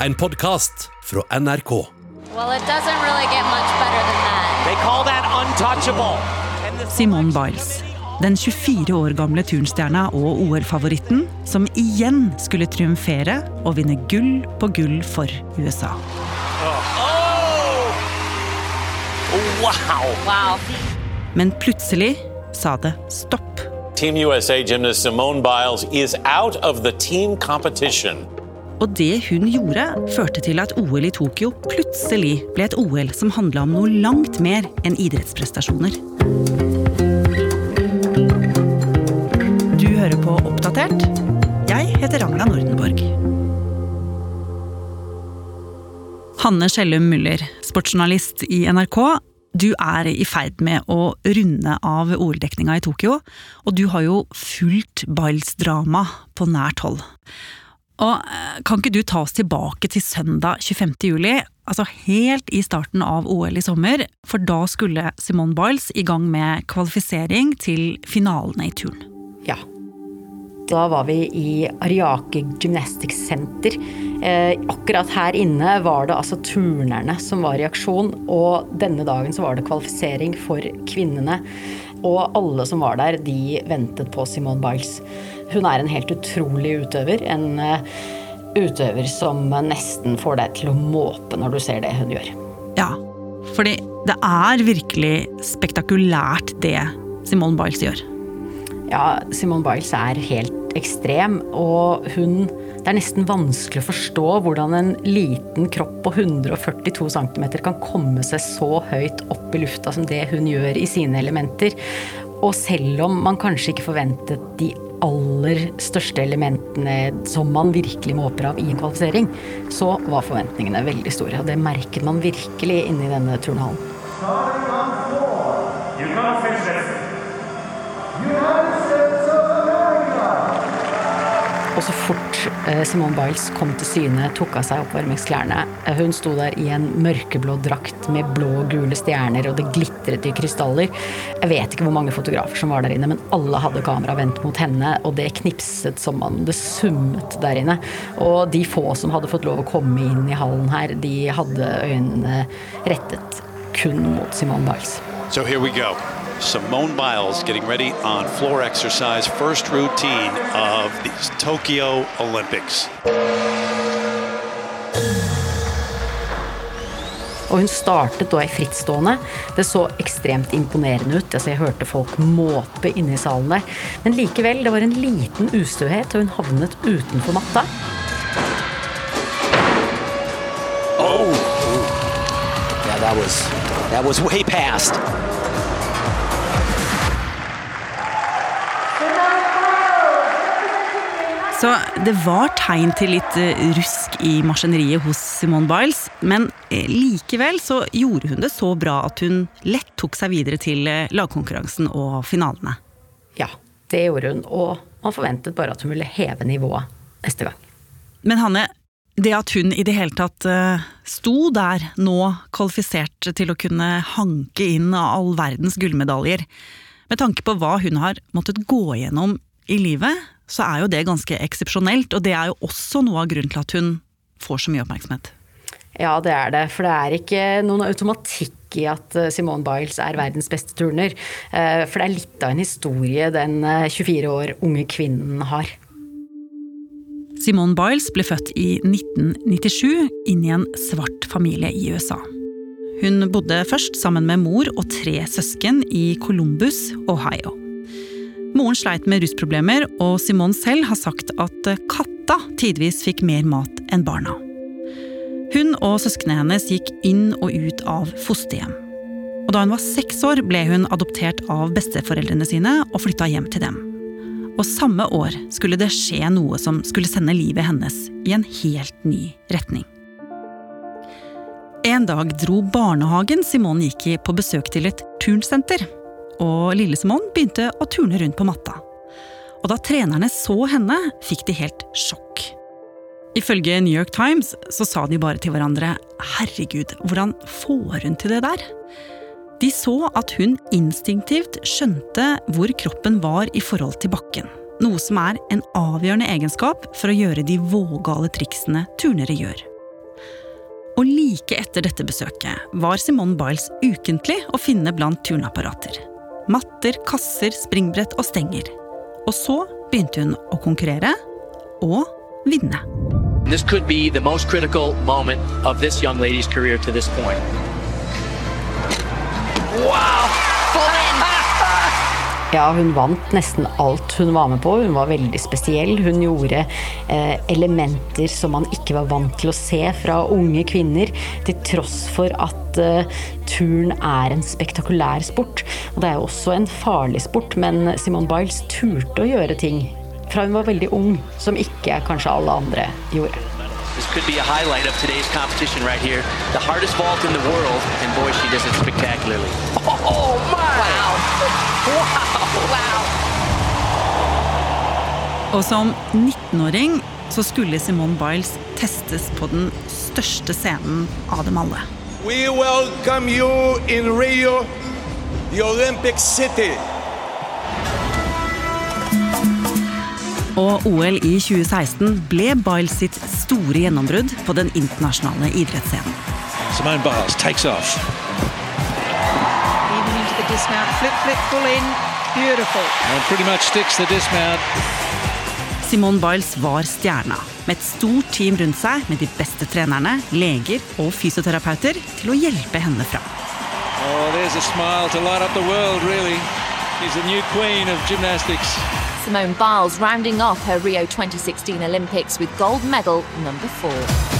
en podkast fra NRK. Well, really. Simone Biles. Den 24 år gamle turnstjerna og OL-favoritten som igjen skulle triumfere og vinne gull på gull for USA. Oh! Wow. Wow. Men plutselig sa det stopp. Team USA gymnast Simone Biles is out of the team competition. Og det hun gjorde, førte til at OL i Tokyo plutselig ble et OL som handla om noe langt mer enn idrettsprestasjoner. Du hører på Oppdatert. Jeg heter Ragna Nordenborg. Hanne Skjellum Muller, sportsjournalist i NRK. Du er i ferd med å runde av OL-dekninga i Tokyo, og du har jo fulgt Biles drama på nært hold. Og eh, Kan ikke du ta oss tilbake til søndag 25. juli, altså helt i starten av OL i sommer? For da skulle Simone Biles i gang med kvalifisering til finalene i turn. Ja. Da var vi i Ariake Gymnastics Center. Eh, akkurat her inne var det altså turnerne som var i aksjon, og denne dagen så var det kvalifisering for kvinnene. Og alle som var der, de ventet på Simone Biles. Hun er en helt utrolig utøver. En eh, utøver som nesten får deg til å måpe når du ser det hun gjør. Ja, fordi det er virkelig spektakulært det Simone Biles gjør. Ja, Simone Biles er helt ekstrem, og hun Det er nesten vanskelig å forstå hvordan en liten kropp på 142 cm kan komme seg så høyt opp i lufta som det hun gjør i sine elementer. Og selv om man kanskje ikke forventet de aller største elementene som man virkelig måper av i en kvalifisering, så var forventningene veldig store. Og det merket man virkelig inni denne turnhallen. Og så fort eh, Simone Biles kom til syne, tok av seg oppvarmingsklærne. Hun sto der i en mørkeblå drakt med blå og gule stjerner, og det glitret i krystaller. Jeg vet ikke hvor mange fotografer som var der inne, men alle hadde kamera vendt mot henne, og det knipset som man det summet der inne. Og de få som hadde fått lov å komme inn i hallen her, de hadde øynene rettet kun mot Simone Biles. So here we go. Simone Biles getting ready on floor exercise, first routine of the Tokyo Olympics. Og hun startet da i frittstående. Det så ekstremt imponerende ut. Altså, jeg hørte folk måpe inne i salen der. Men likevel, det var en liten ustøhet, og hun havnet utenfor matta. Yeah, that was that was way past. Så det var tegn til litt eh, rusk i maskineriet hos Simone Biles, men eh, likevel så gjorde hun det så bra at hun lett tok seg videre til eh, lagkonkurransen og finalene. Ja, det gjorde hun. Og man forventet bare at hun ville heve nivået neste gang. Men Hanne, det at hun i det hele tatt sto der nå kvalifisert til å kunne hanke inn all verdens gullmedaljer, med tanke på hva hun har måttet gå igjennom i livet, så er jo det ganske eksepsjonelt. Og det er jo også noe av grunnen til at hun får så mye oppmerksomhet. Ja, det er det. For det er ikke noen automatikk i at eh, Simone Biles er verdens beste turner. Eh, For det er litt av en historie den eh, 24 år unge kvinnen har. Simone Biles ble født i 1997 inn i en svart familie i USA. Hun bodde først sammen med mor og tre søsken i Columbus, Ohio. Moren sleit med rusproblemer, og Simone selv har sagt at katta tidvis fikk mer mat enn barna. Hun og søsknene hennes gikk inn og ut av fosterhjem. Og da hun var seks år, ble hun adoptert av besteforeldrene sine og flytta hjem til dem. Og samme år skulle det skje noe som skulle sende livet hennes i en helt ny retning. En dag dro barnehagen Simone gikk i på besøk til et turnsenter. Og lille Simone begynte å turne rundt på matta. Og da trenerne så henne, fikk de helt sjokk. Ifølge New York Times så sa de bare til hverandre herregud, hvordan får hun til det der? De så at hun instinktivt skjønte hvor kroppen var i forhold til bakken. Noe som er en avgjørende egenskap for å gjøre de vågale triksene turnere gjør. Og like etter dette besøket var Simone Biles ukentlig å finne blant turnapparater. Matter, kasser, springbrett og stenger. Og så begynte hun å konkurrere og vinne. This could be the most critical moment of this young lady's career to this point. Wow! Ja, hun vant nesten alt hun var med på. Hun var veldig spesiell. Hun gjorde eh, elementer som man ikke var vant til å se fra unge kvinner, til tross for at eh, turn er en spektakulær sport. Og det er jo også en farlig sport, men Simone Biles turte å gjøre ting fra hun var veldig ung, som ikke kanskje alle andre gjorde. This could be a highlight of today's competition right here. The hardest vault in the world, and boy, she does it spectacularly. Oh, my! Wow! Wow! Og som 19-åring så skulle Simone Biles testes på den største scenen av dem alle. We welcome you in Rio, the Olympic City. Og OL i 2016 ble Biles sitt store gjennombrudd på den internasjonale idrettsscenen. Simone Biles takes off. Even into the dismount, flip, flip, full in, beautiful. And pretty much sticks the dismount. Simone Biles var stjerna, med et stort team rundt seg med de beste trenerne, leger og fysioterapeuter til å hjelpe henne fram. Oh, there's a smile to light up the world, really. She's the new queen of gymnastics. Simone Biles rounding off her Rio 2016 Olympics with gold medal number four.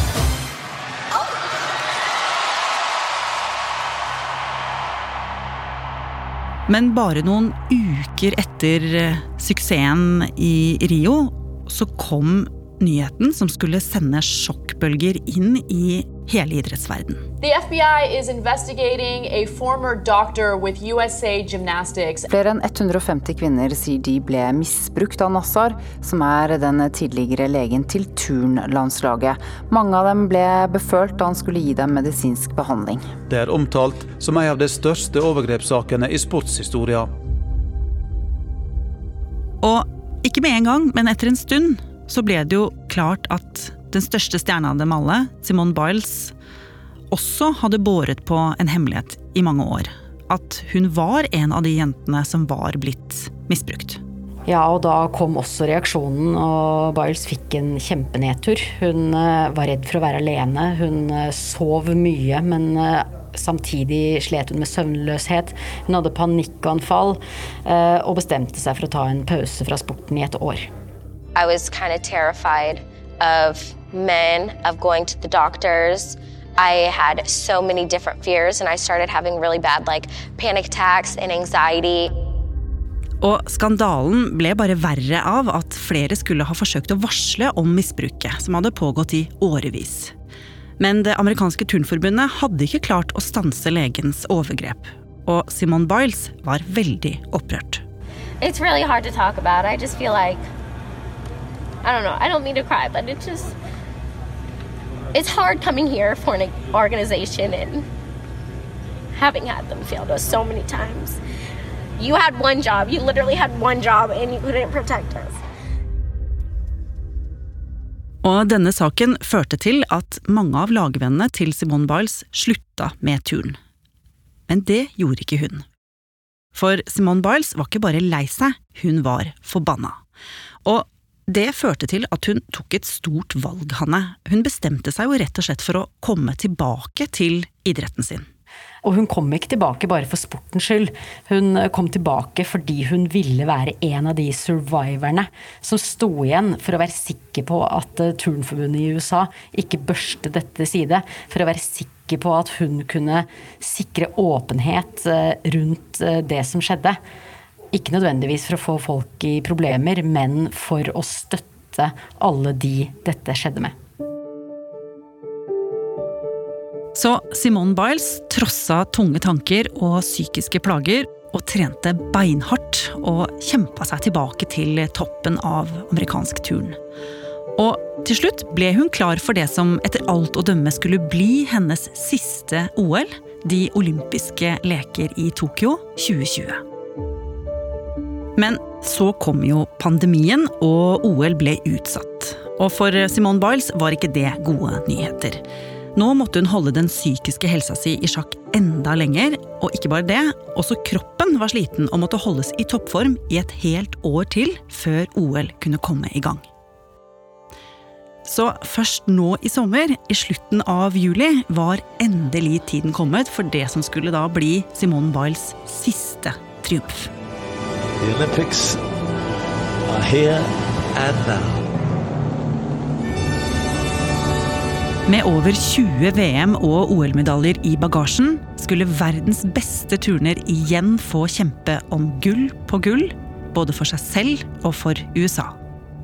Men bare noen uker etter eh, suksessen i Rio, så kom nyheten som skulle sende sjokkbølger inn i hele idrettsverden. The FBI is investigating a former doctor with USA Gymnastics. Flere enn 150 kvinner sier de ble misbrukt av Nassar, som er den tidligere legen til turnlandslaget. Mange av dem ble befølt da han skulle gi dem medisinsk behandling. Det er omtalt som en av de største overgrepssakene i sportshistoria. Og ikke med en gang, men etter en stund så ble det jo klart at den største stjerna av dem alle, Simone Biles, også hadde båret på en hemmelighet i mange år. At hun var en av de jentene som var blitt misbrukt. Ja, og da kom også reaksjonen, og Biles fikk en kjempenedtur. Hun eh, var redd for å være alene, hun eh, sov mye, men eh, samtidig slet hun med søvnløshet. Hun hadde panikkanfall, og bestemte seg for å ta en pause fra sporten i et år. I was kind of terrified of men, of going to the doctors. I had so many different fears, and I started having really bad like panic attacks and anxiety. Og skandalen ble bare verre av at flere skulle ha forsøkt å varsle om misbruket, som hadde pågått i årevis. Men det amerikanske turnforbundet hadde ikke klart å stanse legens overgrep. Og Simone Biles var veldig opprørt. It's really hard to talk about. I just feel like I don't know. I don't mean to cry, but it's just it's hard coming here for an organization and having had them fail us so many times. You had one job. You literally had one job, and you couldn't protect us. Og denne saken førte til at mange av lagvennene til Simone Biles slutta med turen. Men det gjorde ikke hun. For Simone Biles var ikke bare lei seg, hun var forbanna. Og det førte til at hun tok et stort valg, Hanne. Hun bestemte seg jo rett og slett for å komme tilbake til idretten sin. Og hun kom ikke tilbake bare for sportens skyld. Hun kom tilbake fordi hun ville være en av de survivorene som sto igjen for å være sikker på at eh, Turnforbundet i USA ikke børste dette side. For å være sikker på at hun kunne sikre åpenhet eh, rundt eh, det som skjedde. Ikke nødvendigvis for å få folk i problemer, men for å støtte alle de dette skjedde med. Så Simone Biles trossa tunge tanker og psykiske plager og trente beinhardt og kjempa seg tilbake til toppen av amerikansk turn. Og til slutt ble hun klar for det som etter alt å dømme skulle bli hennes siste OL, de olympiske leker i Tokyo 2020. Men så kom jo pandemien, og OL ble utsatt. Og for Simone Biles var ikke det gode nyheter. Nå måtte hun holde den psykiske helsa si i sjakk enda lenger, og ikke bare det, også kroppen var sliten og måtte holdes i toppform i et helt år til før OL kunne komme i gang. Så først nå i sommer, i slutten av juli, var endelig tiden kommet for det som skulle da bli Simone Biles siste triumf. The Olympics are here and now. Med over 20 VM- og OL-medaljer i bagasjen skulle verdens beste turner igjen få kjempe om gull på gull, både for seg selv og for USA.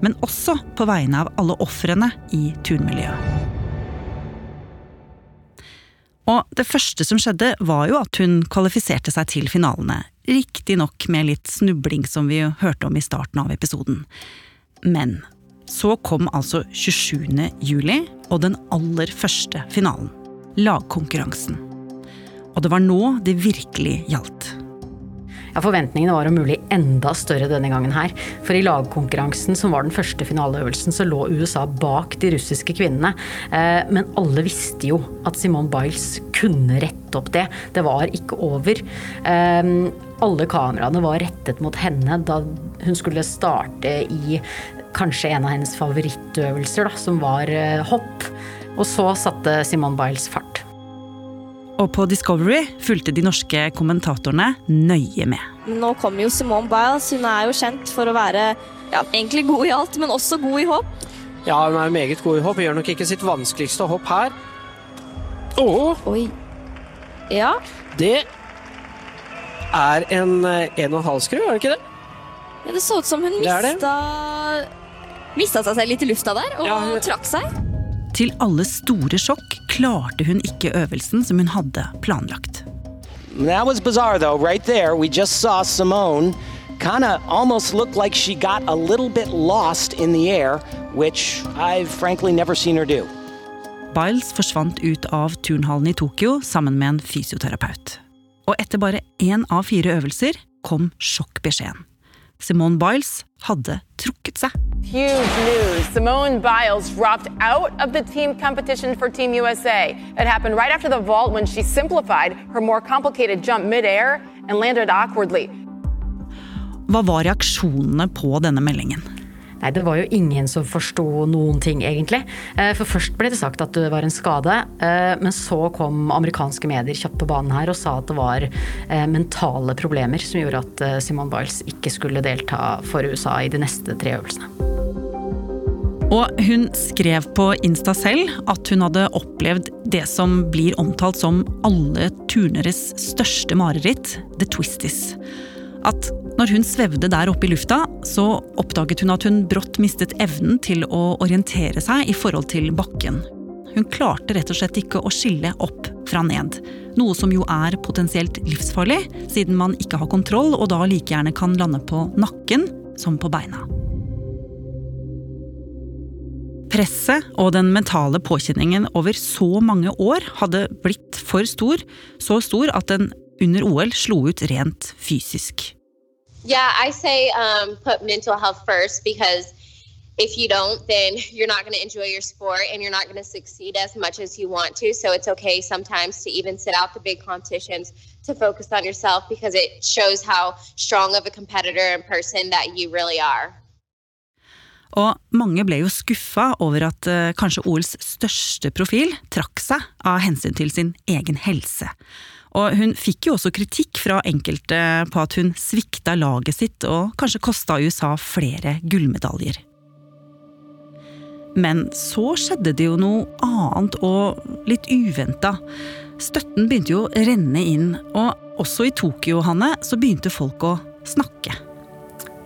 Men også på vegne av alle ofrene i turnmiljøet. Og det første som skjedde, var jo at hun kvalifiserte seg til finalene. Riktignok med litt snubling, som vi hørte om i starten av episoden. Men så kom altså 27. juli og den aller første finalen. Lagkonkurransen. Og det var nå det virkelig gjaldt. Ja, Forventningene var om mulig enda større denne gangen her. For i lagkonkurransen, som var den første finaleøvelsen, så lå USA bak de russiske kvinnene. Eh, men alle visste jo at Simone Biles kunne rette opp det. Det var ikke over. Eh, alle kameraene var rettet mot henne da hun skulle starte i kanskje en av hennes favorittøvelser, da, som var eh, hopp. Og så satte Simone Biles fart. Og på Discovery fulgte de norske kommentatorene nøye med. Nå kommer jo Simone Biles. Hun er jo kjent for å være ja, egentlig god i alt, men også god i hopp. Ja, hun er meget god i hopp. Hun gjør nok ikke sitt vanskeligste hopp her. Åh! Oi. Ja. Det er en eh, en og en halv skru, er det ikke det? ja det så ut som hun Det det. mista Mista seg selv litt i lufta der, og Ja, hun- trakk seg. Til alle store sjokk klarte hun ikke øvelsen som hun hadde planlagt. That was bizarre, though. Right there, we just saw Simone kind of almost looked like she got a little bit lost in the air, which I've frankly never seen her do. Biles forsvant ut av turnhallen i Tokyo sammen med en fysioterapeut. Og etter bare én av fire øvelser kom sjokkbeskjeden. Simone Biles hadde trukket seg. Huge news. Simone Biles dropped out of the team competition for Team USA. It happened right after the vault when she simplified her more complicated jump midair and landed awkwardly. Hva var reaksjonene på denne meldingen? Nei, Det var jo ingen som forsto noen ting, egentlig. Eh, For først ble det sagt at det var en skade, eh, men så kom amerikanske medier kjapt på banen her og sa at det var eh, mentale problemer som gjorde at Simone Biles ikke skulle delta for USA i de neste tre øvelsene. Og hun skrev på Insta selv at hun hadde opplevd det som blir omtalt som alle turneres største mareritt, the twisties. At når hun svevde der oppe i lufta, så oppdaget hun at hun brått mistet evnen til å orientere seg i forhold til bakken. Hun klarte rett og slett ikke å skille opp fra ned. Noe som jo er potensielt livsfarlig, siden man ikke har kontroll og da like gjerne kan lande på nakken som på beina. Presset og den mentale påkjenningen over så mange år hadde blitt for stor, så stor at den under OL slo ut rent fysisk. Yeah, I say um, put mental health first because if you don't, then you're not going to enjoy your sport and you're not going to succeed as much as you want to. So it's okay sometimes to even sit out the big competitions to focus on yourself because it shows how strong of a competitor and person that you really are. Og mange ble jo skuffa over at eh, kanskje OLs største profil trakk seg av hensyn til sin egen helse. Og hun fikk jo også kritikk fra enkelte på at hun svikta laget sitt og kanskje kosta USA flere gullmedaljer. Men så skjedde det jo noe annet og litt uventa. Støtten begynte jo å renne inn, og også i Tokyo, Hanne, så begynte folk å snakke.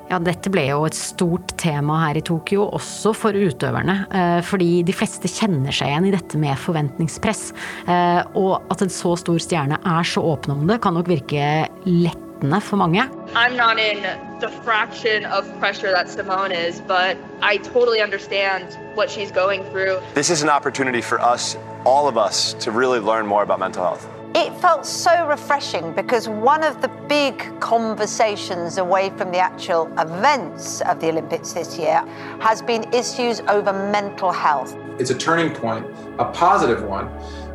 Ja, dette ble jo et stort tema her i Tokyo, også for utøverne. eh, Fordi de fleste kjenner seg igjen i dette med forventningspress. Eh, Og at en så stor stjerne er så åpen om det, kan nok virke lettende for mange. I'm not in the fraction of pressure that Simone is, but I totally understand what she's going through. This is an opportunity for us, all of us, to really learn more about mental health. It felt so refreshing because one of the big conversations away from the actual events of the Olympics this year has been issues over mental health. it's a turning point, a positive one,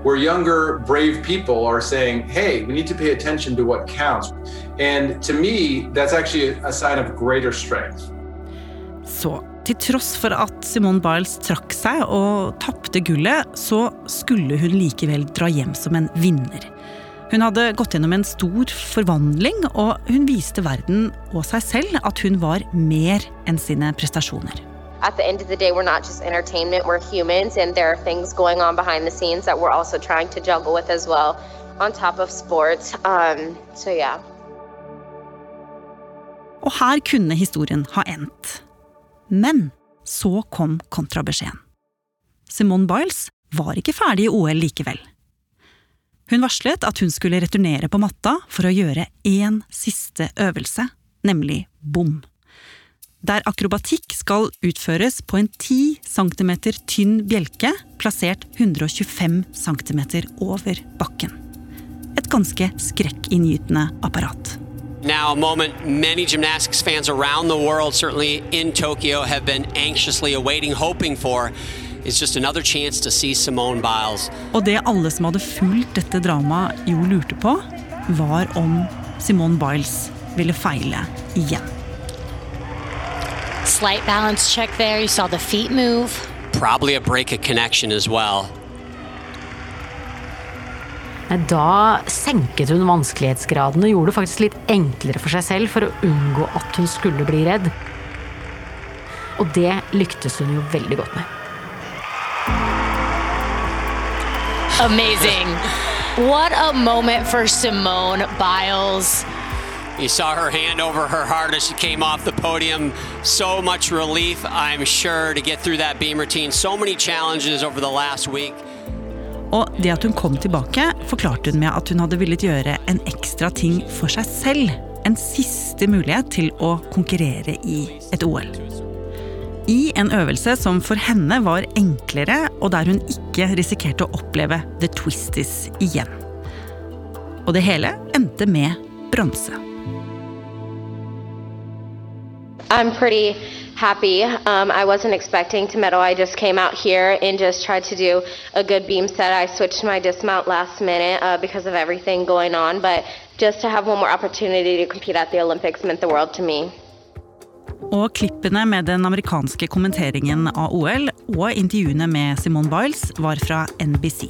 where younger, brave people are saying, hey, we need to pay attention to what counts. And to me, that's actually a sign of greater strength. Så til tross for at Simone Biles trakk seg og tapte gullet, så skulle hun likevel dra hjem som en vinner. Hun hadde gått gjennom en stor forvandling, og hun viste verden og seg selv at hun var mer enn sine prestasjoner. At the end of the day, we're not just entertainment, we're humans, and there are things going on behind the scenes that we're also trying to juggle with as well, on top of sports. Um, so, yeah. Og her kunne historien ha endt. Men så kom kontrabeskjeden. Simone Biles var ikke ferdig i OL likevel. Hun varslet at hun skulle returnere på matta for å gjøre én siste øvelse, nemlig bom der akrobatikk skal utføres på en 10 cm tynn bjelke plassert 125 cm over bakken. Et ganske skrekkinngytende apparat. Now, a moment many gymnastics fans around the world, certainly in Tokyo, have been anxiously awaiting, hoping for. It's just another chance to see Simone Biles. Og det alle som hadde fulgt dette dramaet, jo lurte på, var om Simone Biles ville feile igjen. Slight balance check there. You saw the feet move. Probably a break of connection as well. Da senket hun vanskelighetsgraden og gjorde det faktisk litt enklere for seg selv for å unngå at hun skulle bli redd. Og det lyktes hun jo veldig godt med. Amazing. What a moment for Simone Biles. You saw her hand over her heart as she came off the podium. So much relief, I'm sure, to get through that beam routine. So many challenges over the last week. Og det at hun kom tilbake, forklarte hun med at hun hadde villet gjøre en ekstra ting for seg selv. En siste mulighet til å konkurrere i et OL. I en øvelse som for henne var enklere, og der hun ikke risikerte å oppleve the twisties igjen. Og det hele endte med bronse. I'm pretty happy. Um, I wasn't expecting to medal. I just came out here and just tried to do a good beam set. I switched my dismount last minute uh, because of everything going on, but just to have one more opportunity to compete at the Olympics meant the world to me. Og klippene med den amerikanske kommenteringen av OL og intervjuene med Simone Biles var fra NBC.